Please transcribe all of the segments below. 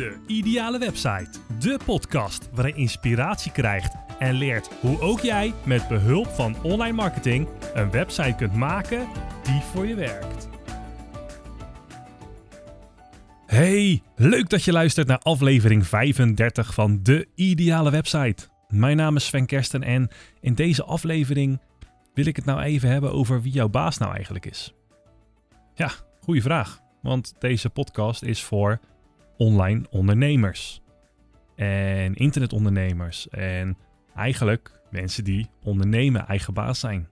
De Ideale Website. De podcast waarin je inspiratie krijgt en leert hoe ook jij met behulp van online marketing een website kunt maken die voor je werkt. Hey, leuk dat je luistert naar aflevering 35 van De Ideale Website. Mijn naam is Sven Kersten en in deze aflevering wil ik het nou even hebben over wie jouw baas nou eigenlijk is. Ja, goede vraag. Want deze podcast is voor online ondernemers. En internetondernemers. En eigenlijk mensen die ondernemen, eigen baas zijn.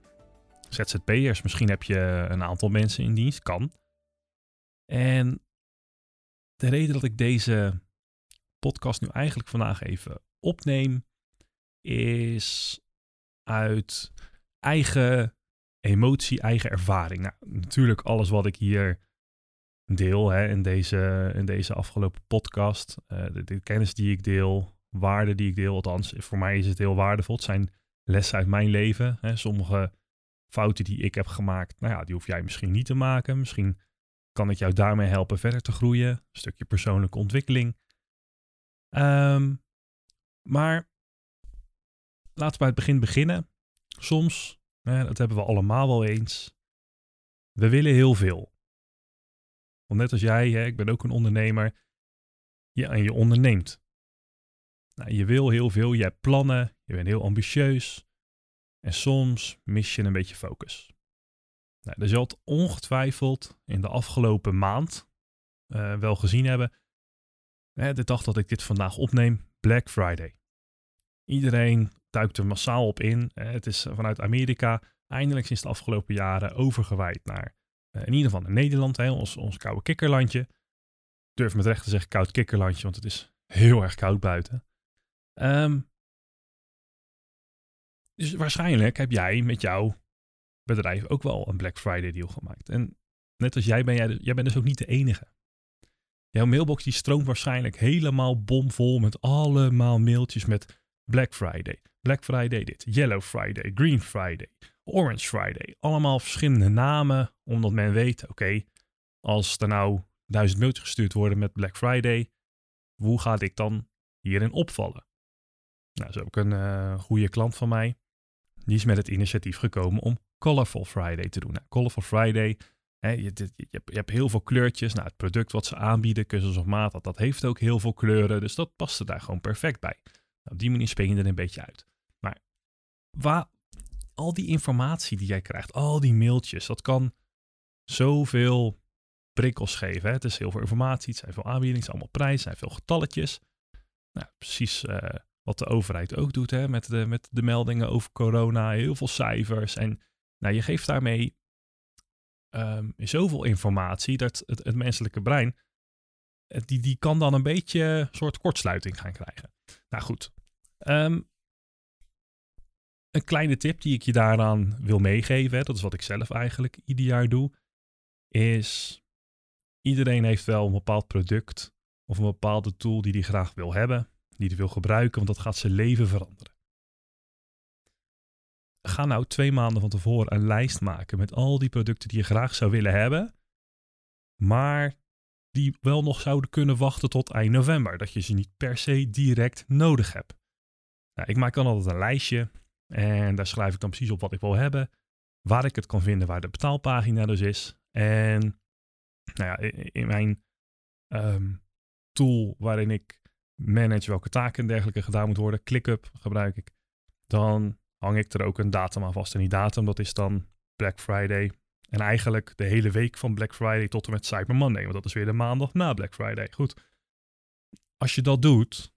ZZP'ers, misschien heb je een aantal mensen in dienst, kan. En de reden dat ik deze podcast nu eigenlijk vandaag even opneem, is uit eigen emotie, eigen ervaring. Nou, natuurlijk alles wat ik hier deel hè, in, deze, in deze afgelopen podcast. Uh, de, kennis die ik deel, waarden die ik deel, althans voor mij is het heel waardevol. Het zijn lessen uit mijn leven. Hè. Sommige fouten die ik heb gemaakt, nou ja, die hoef jij misschien niet te maken. Misschien kan ik jou daarmee helpen verder te groeien. Een stukje persoonlijke ontwikkeling. Um, maar laten we bij het begin beginnen. Soms, hè, dat hebben we allemaal wel eens. We willen heel veel. Want net als jij, hè, ik ben ook een ondernemer. Ja, en je onderneemt. Nou, je wil heel veel, je hebt plannen, je bent heel ambitieus. En soms mis je een beetje focus. Nou, je had ongetwijfeld in de afgelopen maand uh, wel gezien hebben. Hè, de dag dat ik dit vandaag opneem, Black Friday. Iedereen duikt er massaal op in. Het is vanuit Amerika eindelijk sinds de afgelopen jaren overgewaaid naar eh, in ieder geval in Nederland, hè, ons, ons koude kikkerlandje. Ik durf met recht te zeggen koud kikkerlandje, want het is heel erg koud buiten. Um, dus waarschijnlijk heb jij met jouw bedrijf ook wel een Black Friday deal gemaakt. En net als jij ben jij, jij bent dus ook niet de enige. Jouw mailbox die stroomt waarschijnlijk helemaal bomvol met allemaal mailtjes met Black Friday. Black Friday dit, Yellow Friday, Green Friday, Orange Friday. Allemaal verschillende namen, omdat men weet, oké, als er nou duizend mailtjes gestuurd worden met Black Friday, hoe ga ik dan hierin opvallen? Nou, zo heb ik een uh, goede klant van mij. Die is met het initiatief gekomen om Colorful Friday te doen. Nou, Colorful Friday, hè, je, je, je, hebt heel veel kleurtjes. Nou, het product wat ze aanbieden, kussens of maat, dat, dat heeft ook heel veel kleuren. Dus dat past er daar gewoon perfect bij. Nou, op die manier spring je er een beetje uit. Maar waar, al die informatie die jij krijgt, al die mailtjes, dat kan zoveel prikkels geven. Hè? Het is heel veel informatie, het zijn veel aanbiedingen, het zijn allemaal prijzen, zijn veel getalletjes. Nou, precies uh, wat de overheid ook doet hè? Met, de, met de meldingen over corona, heel veel cijfers. En nou, je geeft daarmee um, zoveel informatie dat het, het menselijke brein, die, die kan dan een beetje een soort kortsluiting gaan krijgen. Nou goed, um, een kleine tip die ik je daaraan wil meegeven, dat is wat ik zelf eigenlijk ieder jaar doe, is iedereen heeft wel een bepaald product of een bepaalde tool die hij graag wil hebben, die hij wil gebruiken, want dat gaat zijn leven veranderen. Ga nou twee maanden van tevoren een lijst maken met al die producten die je graag zou willen hebben, maar die wel nog zouden kunnen wachten tot eind november, dat je ze niet per se direct nodig hebt. Nou, ik maak dan altijd een lijstje en daar schrijf ik dan precies op wat ik wil hebben, waar ik het kan vinden, waar de betaalpagina dus is. En nou ja, in mijn ehm, tool waarin ik manage welke taken en dergelijke gedaan moet worden, ClickUp gebruik ik, dan hang ik er ook een datum aan vast. En die datum, dat is dan Black Friday. En eigenlijk de hele week van Black Friday tot en met Cyber Monday, want dat is weer de maandag na Black Friday. Goed. Als je dat doet,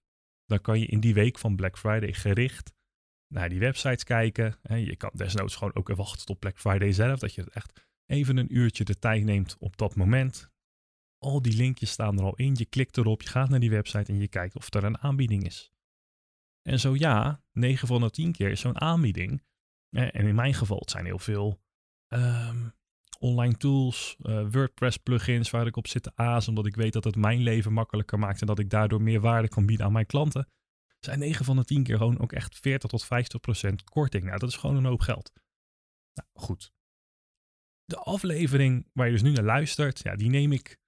dan kan je in die week van Black Friday gericht naar die websites kijken. Je kan desnoods gewoon ook wachten tot Black Friday zelf, dat je echt even een uurtje de tijd neemt op dat moment. Al die linkjes staan er al in, je klikt erop, je gaat naar die website en je kijkt of er een aanbieding is. En zo ja, 9 van de 10 keer is zo'n aanbieding. En in mijn geval, het zijn heel veel ehm, online tools, uh, WordPress plugins waar ik op zit te azen, omdat ik weet dat het mijn leven makkelijker maakt en dat ik daardoor meer waarde kan bieden aan mijn klanten zijn 9 van de 10 keer gewoon ook echt 40 tot 50 procent korting. Nou, dat is gewoon een hoop geld. Nou, goed. De aflevering waar je dus nu naar luistert, ja, die neem ik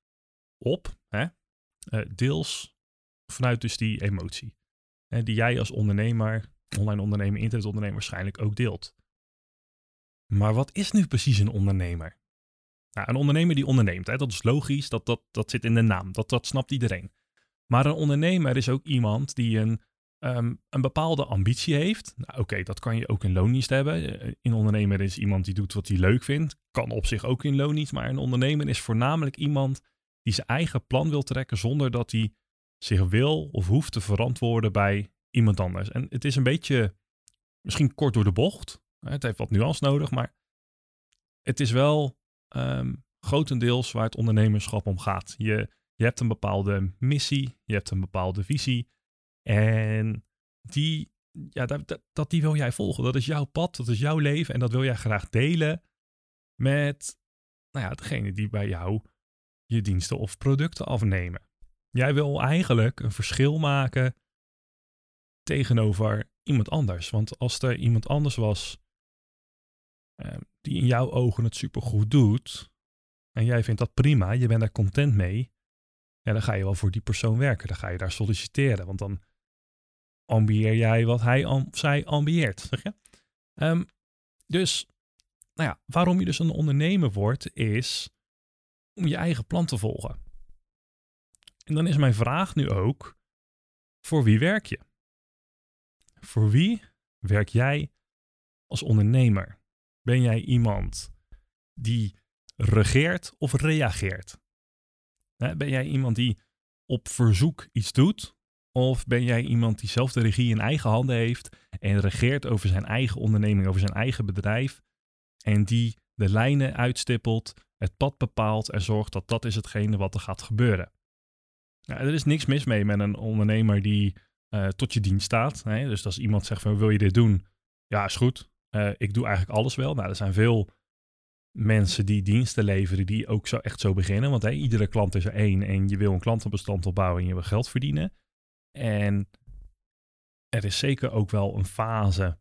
op. Hè? Uh, deels vanuit dus die emotie. Hè, die jij als ondernemer, online ondernemer, internetondernemer waarschijnlijk ook deelt. Maar wat is nu precies een ondernemer? Nou, een ondernemer die onderneemt, hè, dat is logisch, dat, dat, dat zit in de naam, dat, dat snapt iedereen. Maar een ondernemer is ook iemand die een, ehm, een bepaalde ambitie heeft. Nou, Oké, dat kan je ook in loondienst hebben. Eh, Een ondernemer is iemand die doet wat hij leuk vindt. Kan op zich ook in loondienst. Maar een ondernemer is voornamelijk iemand die zijn eigen plan wil trekken zonder dat hij zich wil of hoeft te verantwoorden bij iemand anders. En het is een beetje, misschien kort door de bocht. Het heeft wat nuance nodig, maar het is wel ehm, grotendeels waar het ondernemerschap om gaat. Je, je hebt een bepaalde missie, je hebt een bepaalde visie en die, ja, dat, dat, die wil jij volgen. Dat is jouw pad, dat is jouw leven en dat wil jij graag delen met nou ja, degene die bij jou je diensten of producten afnemen. Jij wil eigenlijk een verschil maken tegenover iemand anders. Want als er iemand anders was eh, die in jouw ogen het supergoed doet en jij vindt dat prima, je bent daar content mee, dan ga je wel voor die persoon werken. Dan ga je daar solliciteren, want dan ambieer jij wat hij of zij ambieert, zeg je? Ehm, dus, nou ja, waarom je dus een ondernemer wordt, is om je eigen plan te volgen. En dan is mijn vraag nu ook, voor wie werk je? Voor wie werk jij als ondernemer? Ben jij iemand die regeert of reageert? Ben jij iemand die op verzoek iets doet? Of ben jij iemand die zelf de regie in eigen handen heeft en regeert over zijn eigen onderneming, over zijn eigen bedrijf en die de lijnen uitstippelt, het pad bepaalt en zorgt dat dat is hetgene wat er gaat gebeuren? Nou, er is niks mis mee met een ondernemer die uh, tot je dienst staat. Hè? Dus als iemand zegt van wil je dit doen? Ja, is goed. Uh, ik doe eigenlijk alles wel. Nou, er zijn veel mensen die diensten leveren die ook zo echt zo beginnen. Want iedere klant is er één en je wil een klantenbestand opbouwen en je wil geld verdienen. En er is zeker ook wel een fase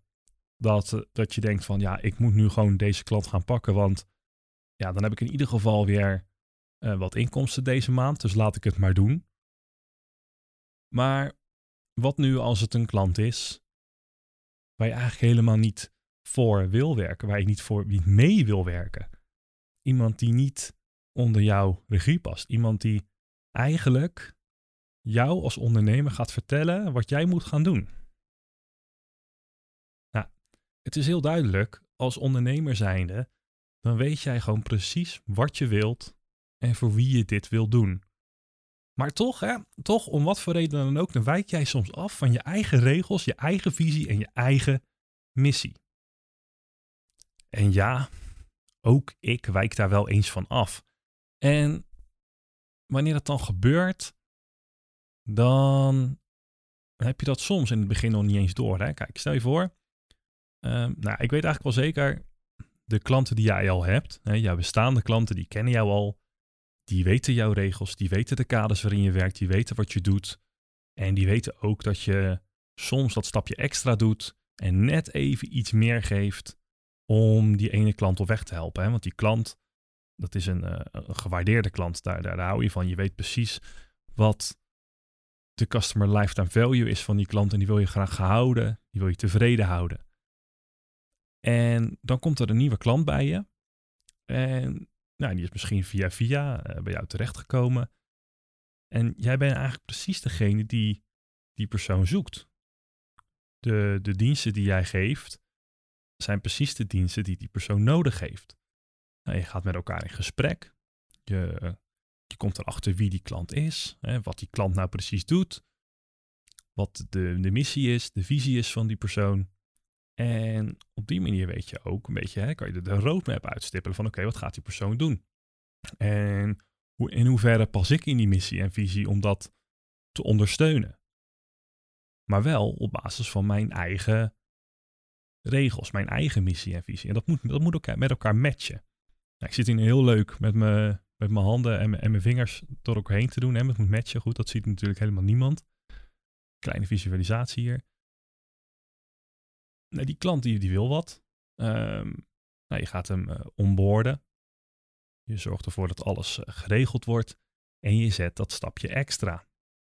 dat, dat je denkt van ja, ik moet nu gewoon deze klant gaan pakken. Want ja, dan heb ik in ieder geval weer uh, wat inkomsten deze maand. Dus laat ik het maar doen. Maar wat nu als het een klant is waar je eigenlijk helemaal niet voor wil werken, waar je niet voor niet mee wil werken? Iemand die niet onder jouw regie past. Iemand die eigenlijk jou als ondernemer gaat vertellen wat jij moet gaan doen. Nou, het is heel duidelijk, als ondernemer zijnde, dan weet jij gewoon precies wat je wilt en voor wie je dit wil doen. Maar toch, hè, toch, om wat voor reden dan ook, dan wijk jij soms af van je eigen regels, je eigen visie en je eigen missie. En ja, ook ik wijk daar wel eens van af. En wanneer dat dan gebeurt, dan heb je dat soms in het begin nog niet eens door. Hè? Kijk, stel je voor, um, nou, ik weet eigenlijk wel zeker, de klanten die jij al hebt, hè, jouw bestaande klanten, die kennen jou al, die weten jouw regels, die weten de kaders waarin je werkt, die weten wat je doet. En die weten ook dat je soms dat stapje extra doet en net even iets meer geeft om die ene klant op weg te helpen. Hè? Want die klant, dat is een, een gewaardeerde klant, daar, daar, daar hou je van. Je weet precies wat de customer lifetime value is van die klant en die wil je graag houden, die wil je tevreden houden. En dan komt er een nieuwe klant bij je. En nou, die is misschien via via uh, bij jou terechtgekomen. En jij bent eigenlijk precies degene die die persoon zoekt. De, de diensten die jij geeft zijn precies de diensten die die persoon nodig heeft. Nou, je gaat met elkaar in gesprek. Je, je komt erachter wie die klant is, hè, wat die klant nou precies doet, wat de, de missie is, de visie is van die persoon. En op die manier weet je ook een beetje, hè, kan je de, roadmap uitstippelen van oké, wat gaat die persoon doen? En hoe, in hoeverre pas ik in die missie en visie om dat te ondersteunen? Maar wel op basis van mijn eigen regels, mijn eigen missie en visie. En dat moet, dat moet elkaar, met elkaar matchen. Nou, ik zit hier heel leuk met, me, met mijn handen en, en mijn vingers door elkaar heen te doen. Hè. Het moet matchen, goed, dat ziet natuurlijk helemaal niemand. Kleine visualisatie hier. Nou, die klant die, wil wat. Um, nou, je gaat hem uh, onboorden. Je zorgt ervoor dat alles uh, geregeld wordt. En je zet dat stapje extra.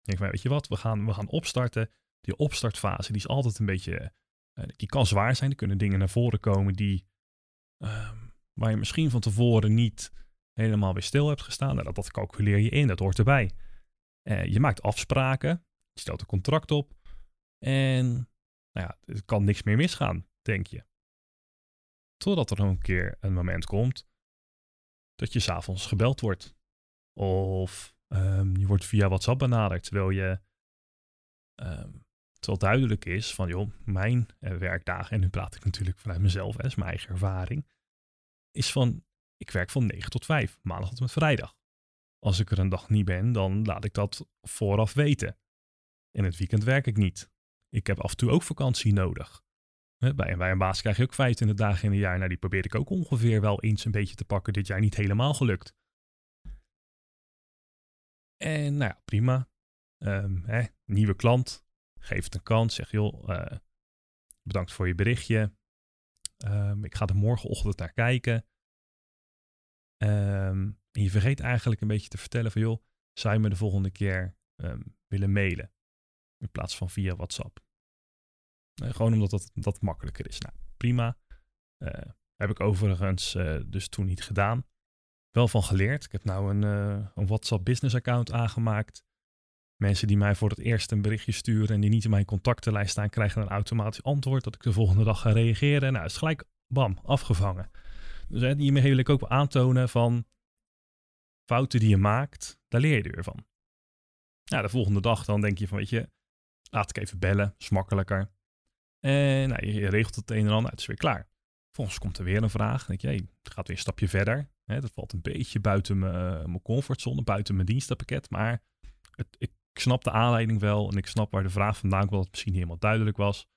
denk van, weet je wat, we gaan, we gaan opstarten. Die opstartfase, die is altijd een beetje, uh, die kan zwaar zijn. Er kunnen dingen naar voren komen die, uh, waar je misschien van tevoren niet helemaal weer stil hebt gestaan. Nou, dat, dat calculeer je in, dat hoort erbij. Uh, je maakt afspraken, je stelt een contract op en nou ja, er kan niks meer misgaan, denk je. Totdat er een keer een moment komt dat je s'avonds gebeld wordt. Of um, je wordt via WhatsApp benaderd, terwijl je um, terwijl duidelijk is van joh, mijn uh, werkdagen, en nu praat ik natuurlijk vanuit mezelf, hè, is mijn eigen ervaring, is van ik werk van 9 tot 5, maandag tot en met vrijdag. Als ik er een dag niet ben, dan laat ik dat vooraf weten. In het weekend werk ik niet. Ik heb af en toe ook vakantie nodig. Bij, bij een baas krijg je ook 25 dagen in een jaar. Nou, die probeer ik ook ongeveer wel eens een beetje te pakken. Dit jaar niet helemaal gelukt. En nou ja, prima. Um, hè, nieuwe klant. Geef het een kans. Zeg joh, uh, bedankt voor je berichtje. Um, ik ga er morgenochtend naar kijken. En je vergeet eigenlijk een beetje te vertellen van joh, zou je me de volgende keer willen mailen? In plaats van via WhatsApp. Uh, gewoon omdat dat, dat makkelijker is. Nou, prima. Uh, heb ik overigens uh, dus toen niet gedaan. Wel van geleerd. Ik heb nou een, een WhatsApp business account aangemaakt. Mensen die mij voor het eerst een berichtje sturen en die niet in mijn contactenlijst staan, krijgen een automatisch antwoord dat ik de volgende dag ga reageren. Nou, is gelijk, bam, afgevangen. Dus hè, hiermee wil ik ook aantonen van fouten die je maakt, daar leer je er weer van. Nou, de volgende dag dan denk je van, weet je, laat ik even bellen, is makkelijker. En nou, je regelt het een en ander, het is weer klaar. Volgens komt er weer een vraag. Denk je, het gaat weer een stapje verder. Hè, dat valt een beetje buiten mijn comfortzone, buiten mijn dienstenpakket. Maar het, ik snap de aanleiding wel en ik snap waar de vraag vandaan kwam, dat het misschien niet helemaal duidelijk was.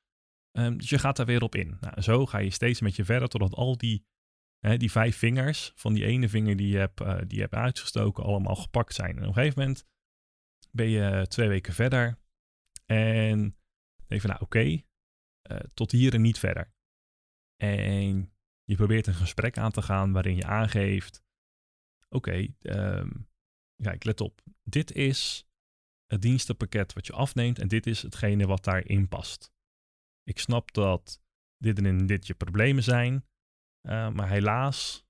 Um, dus je gaat daar weer op in. Nou, zo ga je steeds met je verder totdat al die, die vijf vingers van die ene vinger die je, hebt, uh, die je hebt uitgestoken allemaal gepakt zijn. En op een gegeven moment ben je twee weken verder en denk van nou oké, uh, tot hier en niet verder. En je probeert een gesprek aan te gaan waarin je aangeeft, oké, um, kijk, let op, dit is het dienstenpakket wat je afneemt en dit is hetgene wat daarin past. Ik snap dat dit en dit je problemen zijn, maar helaas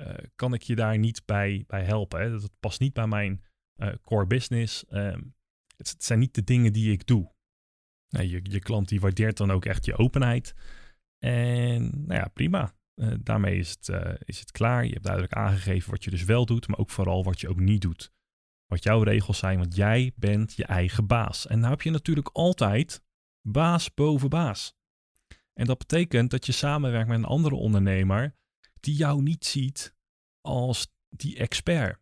uh, kan ik je daar niet bij, bij helpen. Dat past niet bij mijn uh, core business. Um, het, zijn niet de dingen die ik doe. Nou, je, je klant die waardeert dan ook echt je openheid. En nou ja, prima. daarmee is het, is het klaar. Je hebt duidelijk aangegeven wat je dus wel doet, maar ook vooral wat je ook niet doet wat jouw regels zijn, want jij bent je eigen baas. En nou heb je natuurlijk altijd baas boven baas. En dat betekent dat je samenwerkt met een andere ondernemer die jou niet ziet als die expert.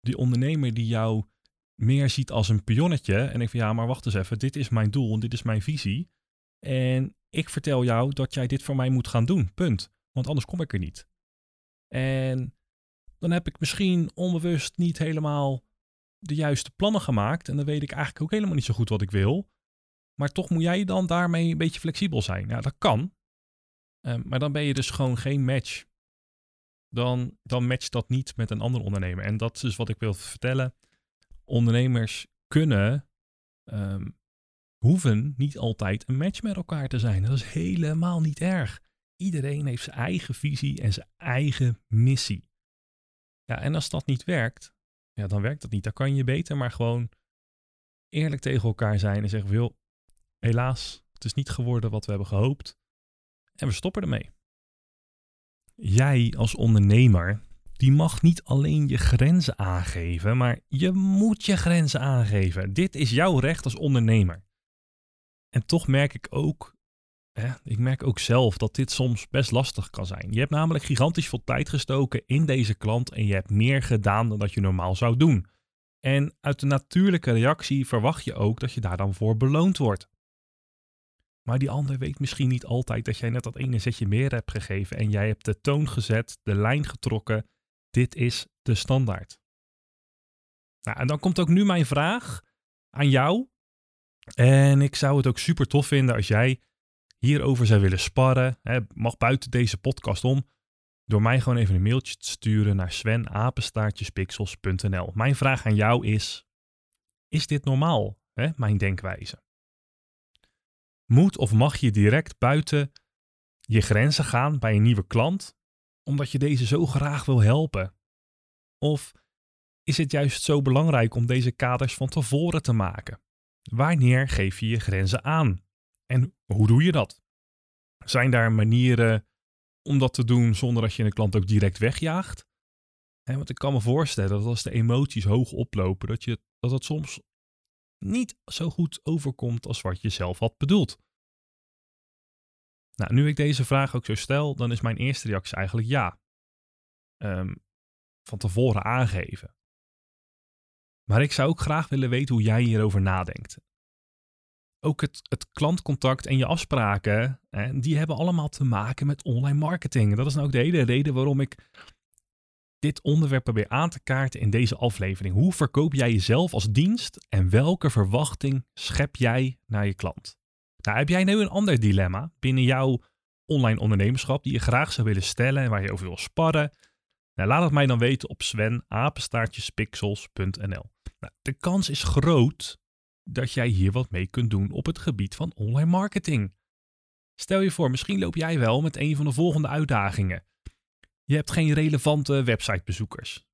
Die ondernemer die jou meer ziet als een pionnetje en ik van ja, maar wacht eens even, dit is mijn doel en dit is mijn visie. En ik vertel jou dat jij dit voor mij moet gaan doen, punt. Want anders kom ik er niet. En dan heb ik misschien onbewust niet helemaal de juiste plannen gemaakt. En dan weet ik eigenlijk ook helemaal niet zo goed wat ik wil. Maar toch moet jij dan daarmee een beetje flexibel zijn. Ja, dat kan. Um, maar dan ben je dus gewoon geen match. Dan, dan matcht dat niet met een ander ondernemer. En dat is dus wat ik wil vertellen. Ondernemers kunnen, um, hoeven niet altijd een match met elkaar te zijn. Dat is helemaal niet erg. Iedereen heeft zijn eigen visie en zijn eigen missie. Ja, en als dat niet werkt, ja, dan werkt dat niet. Dan kan je beter maar gewoon eerlijk tegen elkaar zijn en zeggen: joh, helaas, het is niet geworden wat we hebben gehoopt. En we stoppen ermee. Jij als ondernemer, die mag niet alleen je grenzen aangeven, maar je moet je grenzen aangeven. Dit is jouw recht als ondernemer. En toch merk ik ook ik merk ook zelf dat dit soms best lastig kan zijn. Je hebt namelijk gigantisch veel tijd gestoken in deze klant en je hebt meer gedaan dan dat je normaal zou doen. En uit de natuurlijke reactie verwacht je ook dat je daar dan voor beloond wordt. Maar die ander weet misschien niet altijd dat jij net dat ene zetje meer hebt gegeven en jij hebt de toon gezet, de lijn getrokken. Dit is de standaard. Nou, en dan komt ook nu mijn vraag aan jou. En ik zou het ook super tof vinden als jij hierover zou willen sparren, hè, mag buiten deze podcast om, door mij gewoon even een mailtje te sturen naar svenapenstaartjespixels.nl. Mijn vraag aan jou is, is dit normaal, hè? mijn denkwijze? Moet of mag je direct buiten je grenzen gaan bij een nieuwe klant, omdat je deze zo graag wil helpen? Of is het juist zo belangrijk om deze kaders van tevoren te maken? Wanneer geef je je grenzen aan? En hoe doe je dat? Zijn daar manieren om dat te doen zonder dat je een klant ook direct wegjaagt? want ik kan me voorstellen dat als de emoties hoog oplopen, dat, je, dat het soms niet zo goed overkomt als wat je zelf had bedoeld. Nou, nu ik deze vraag ook zo stel, dan is mijn eerste reactie eigenlijk ja. Um, van tevoren aangeven. Maar ik zou ook graag willen weten hoe jij hierover nadenkt. Ook het, het klantcontact en je afspraken, die hebben allemaal te maken met online marketing. Dat is nou ook de hele reden waarom ik dit onderwerp probeer aan te kaarten in deze aflevering. Hoe verkoop jij jezelf als dienst en welke verwachting schep jij naar je klant? Nou, heb jij nu een ander dilemma binnen jouw online ondernemerschap die je graag zou willen stellen en waar je over wil sparren? Nou, laat het mij dan weten op svenapenstaartjespixels.nl. Nou, de kans is groot dat jij hier wat mee kunt doen op het gebied van online marketing. Stel je voor, misschien loop jij wel met een van de volgende uitdagingen. Je hebt geen relevante websitebezoekers.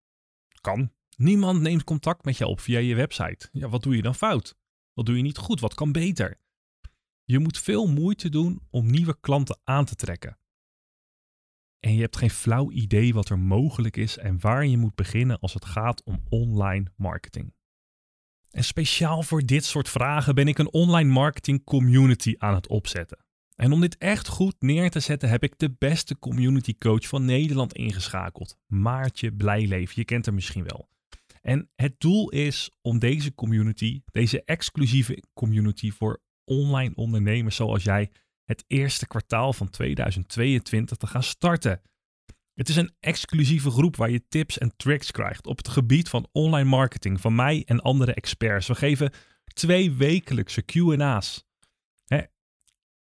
Kan. Niemand neemt contact met je op via je website. Ja, wat doe je dan fout? Wat doe je niet goed? Wat kan beter? Je moet veel moeite doen om nieuwe klanten aan te trekken. En je hebt geen flauw idee wat er mogelijk is en waar je moet beginnen als het gaat om online marketing. En speciaal voor dit soort vragen ben ik een online marketing community aan het opzetten. En om dit echt goed neer te zetten heb ik de beste community coach van Nederland ingeschakeld. Maartje Blijleven, je kent hem misschien wel. En het doel is om deze community, deze exclusieve community voor online ondernemers zoals jij, het eerste kwartaal van 2022 te gaan starten. Het is een exclusieve groep waar je tips en tricks krijgt op het gebied van online marketing van mij en andere experts. We geven twee wekelijkse QA's.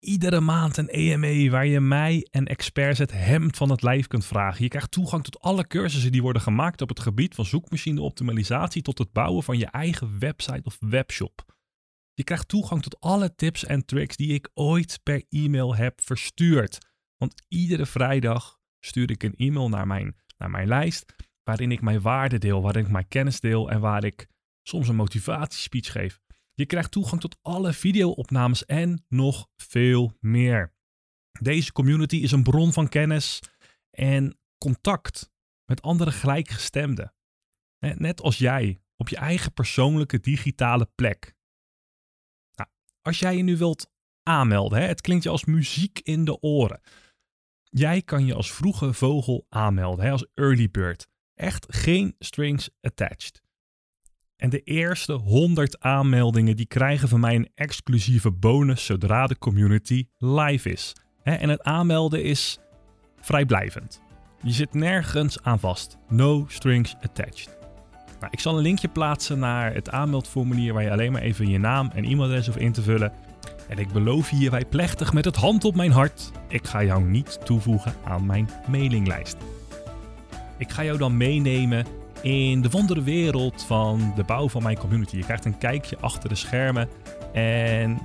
Iedere maand een EME waar je mij en experts het hemd van het lijf kunt vragen. Je krijgt toegang tot alle cursussen die worden gemaakt op het gebied van zoekmachine optimalisatie tot het bouwen van je eigen website of webshop. Je krijgt toegang tot alle tips en tricks die ik ooit per e-mail heb verstuurd. Want iedere vrijdag stuur ik een e-mail naar mijn, naar mijn lijst waarin ik mijn waarde deel, waarin ik mijn kennis deel en waar ik soms een motivatiespeech geef. Je krijgt toegang tot alle videoopnames en nog veel meer. Deze community is een bron van kennis en contact met andere gelijkgestemden. Net als jij op je eigen persoonlijke digitale plek. Nou, als jij je nu wilt aanmelden, hè, het klinkt je als muziek in de oren. Jij kan je als vroege vogel aanmelden, hè, als early bird. Echt geen strings attached. En de eerste 100 aanmeldingen die krijgen van mij een exclusieve bonus zodra de community live is. En het aanmelden is vrijblijvend. Je zit nergens aan vast. No strings attached. Nou, ik zal een linkje plaatsen naar het aanmeldformulier waar je alleen maar even je naam en e-mailadres hoeft in te vullen. En ik beloof hierbij plechtig met het hand op mijn hart, ik ga jou niet toevoegen aan mijn mailinglijst. Ik ga jou dan meenemen in de wondere wereld van de bouw van mijn community. Je krijgt een kijkje achter de schermen. En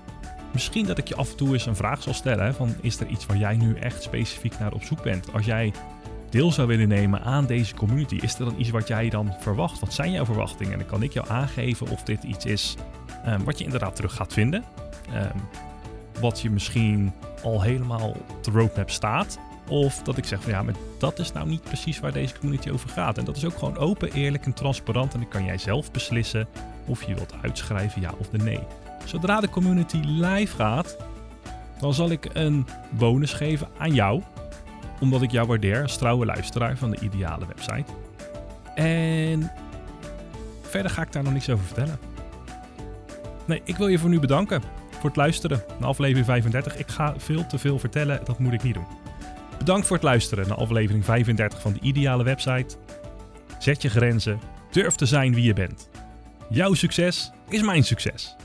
misschien dat ik je af en toe eens een vraag zal stellen: van is er iets waar jij nu echt specifiek naar op zoek bent? Als jij deel zou willen nemen aan deze community, is er dan iets wat jij dan verwacht? Wat zijn jouw verwachtingen? En dan kan ik jou aangeven of dit iets is um, wat je inderdaad terug gaat vinden. Um, wat je misschien al helemaal op de roadmap staat. Of dat ik zeg van ja, maar dat is nou niet precies waar deze community over gaat. En dat is ook gewoon open, eerlijk en transparant. En dan kan jij zelf beslissen of je wilt uitschrijven ja of de nee. Zodra de community live gaat, dan zal ik een bonus geven aan jou. Omdat ik jou waardeer als trouwe luisteraar van de ideale website. En verder ga ik daar nog niks over vertellen. Nee, ik wil je voor nu bedanken voor het luisteren naar aflevering 35. Ik ga veel te veel vertellen, dat moet ik niet doen. Bedankt voor het luisteren naar aflevering 35 van de Ideale Website. Zet je grenzen, durf te zijn wie je bent. Jouw succes is mijn succes.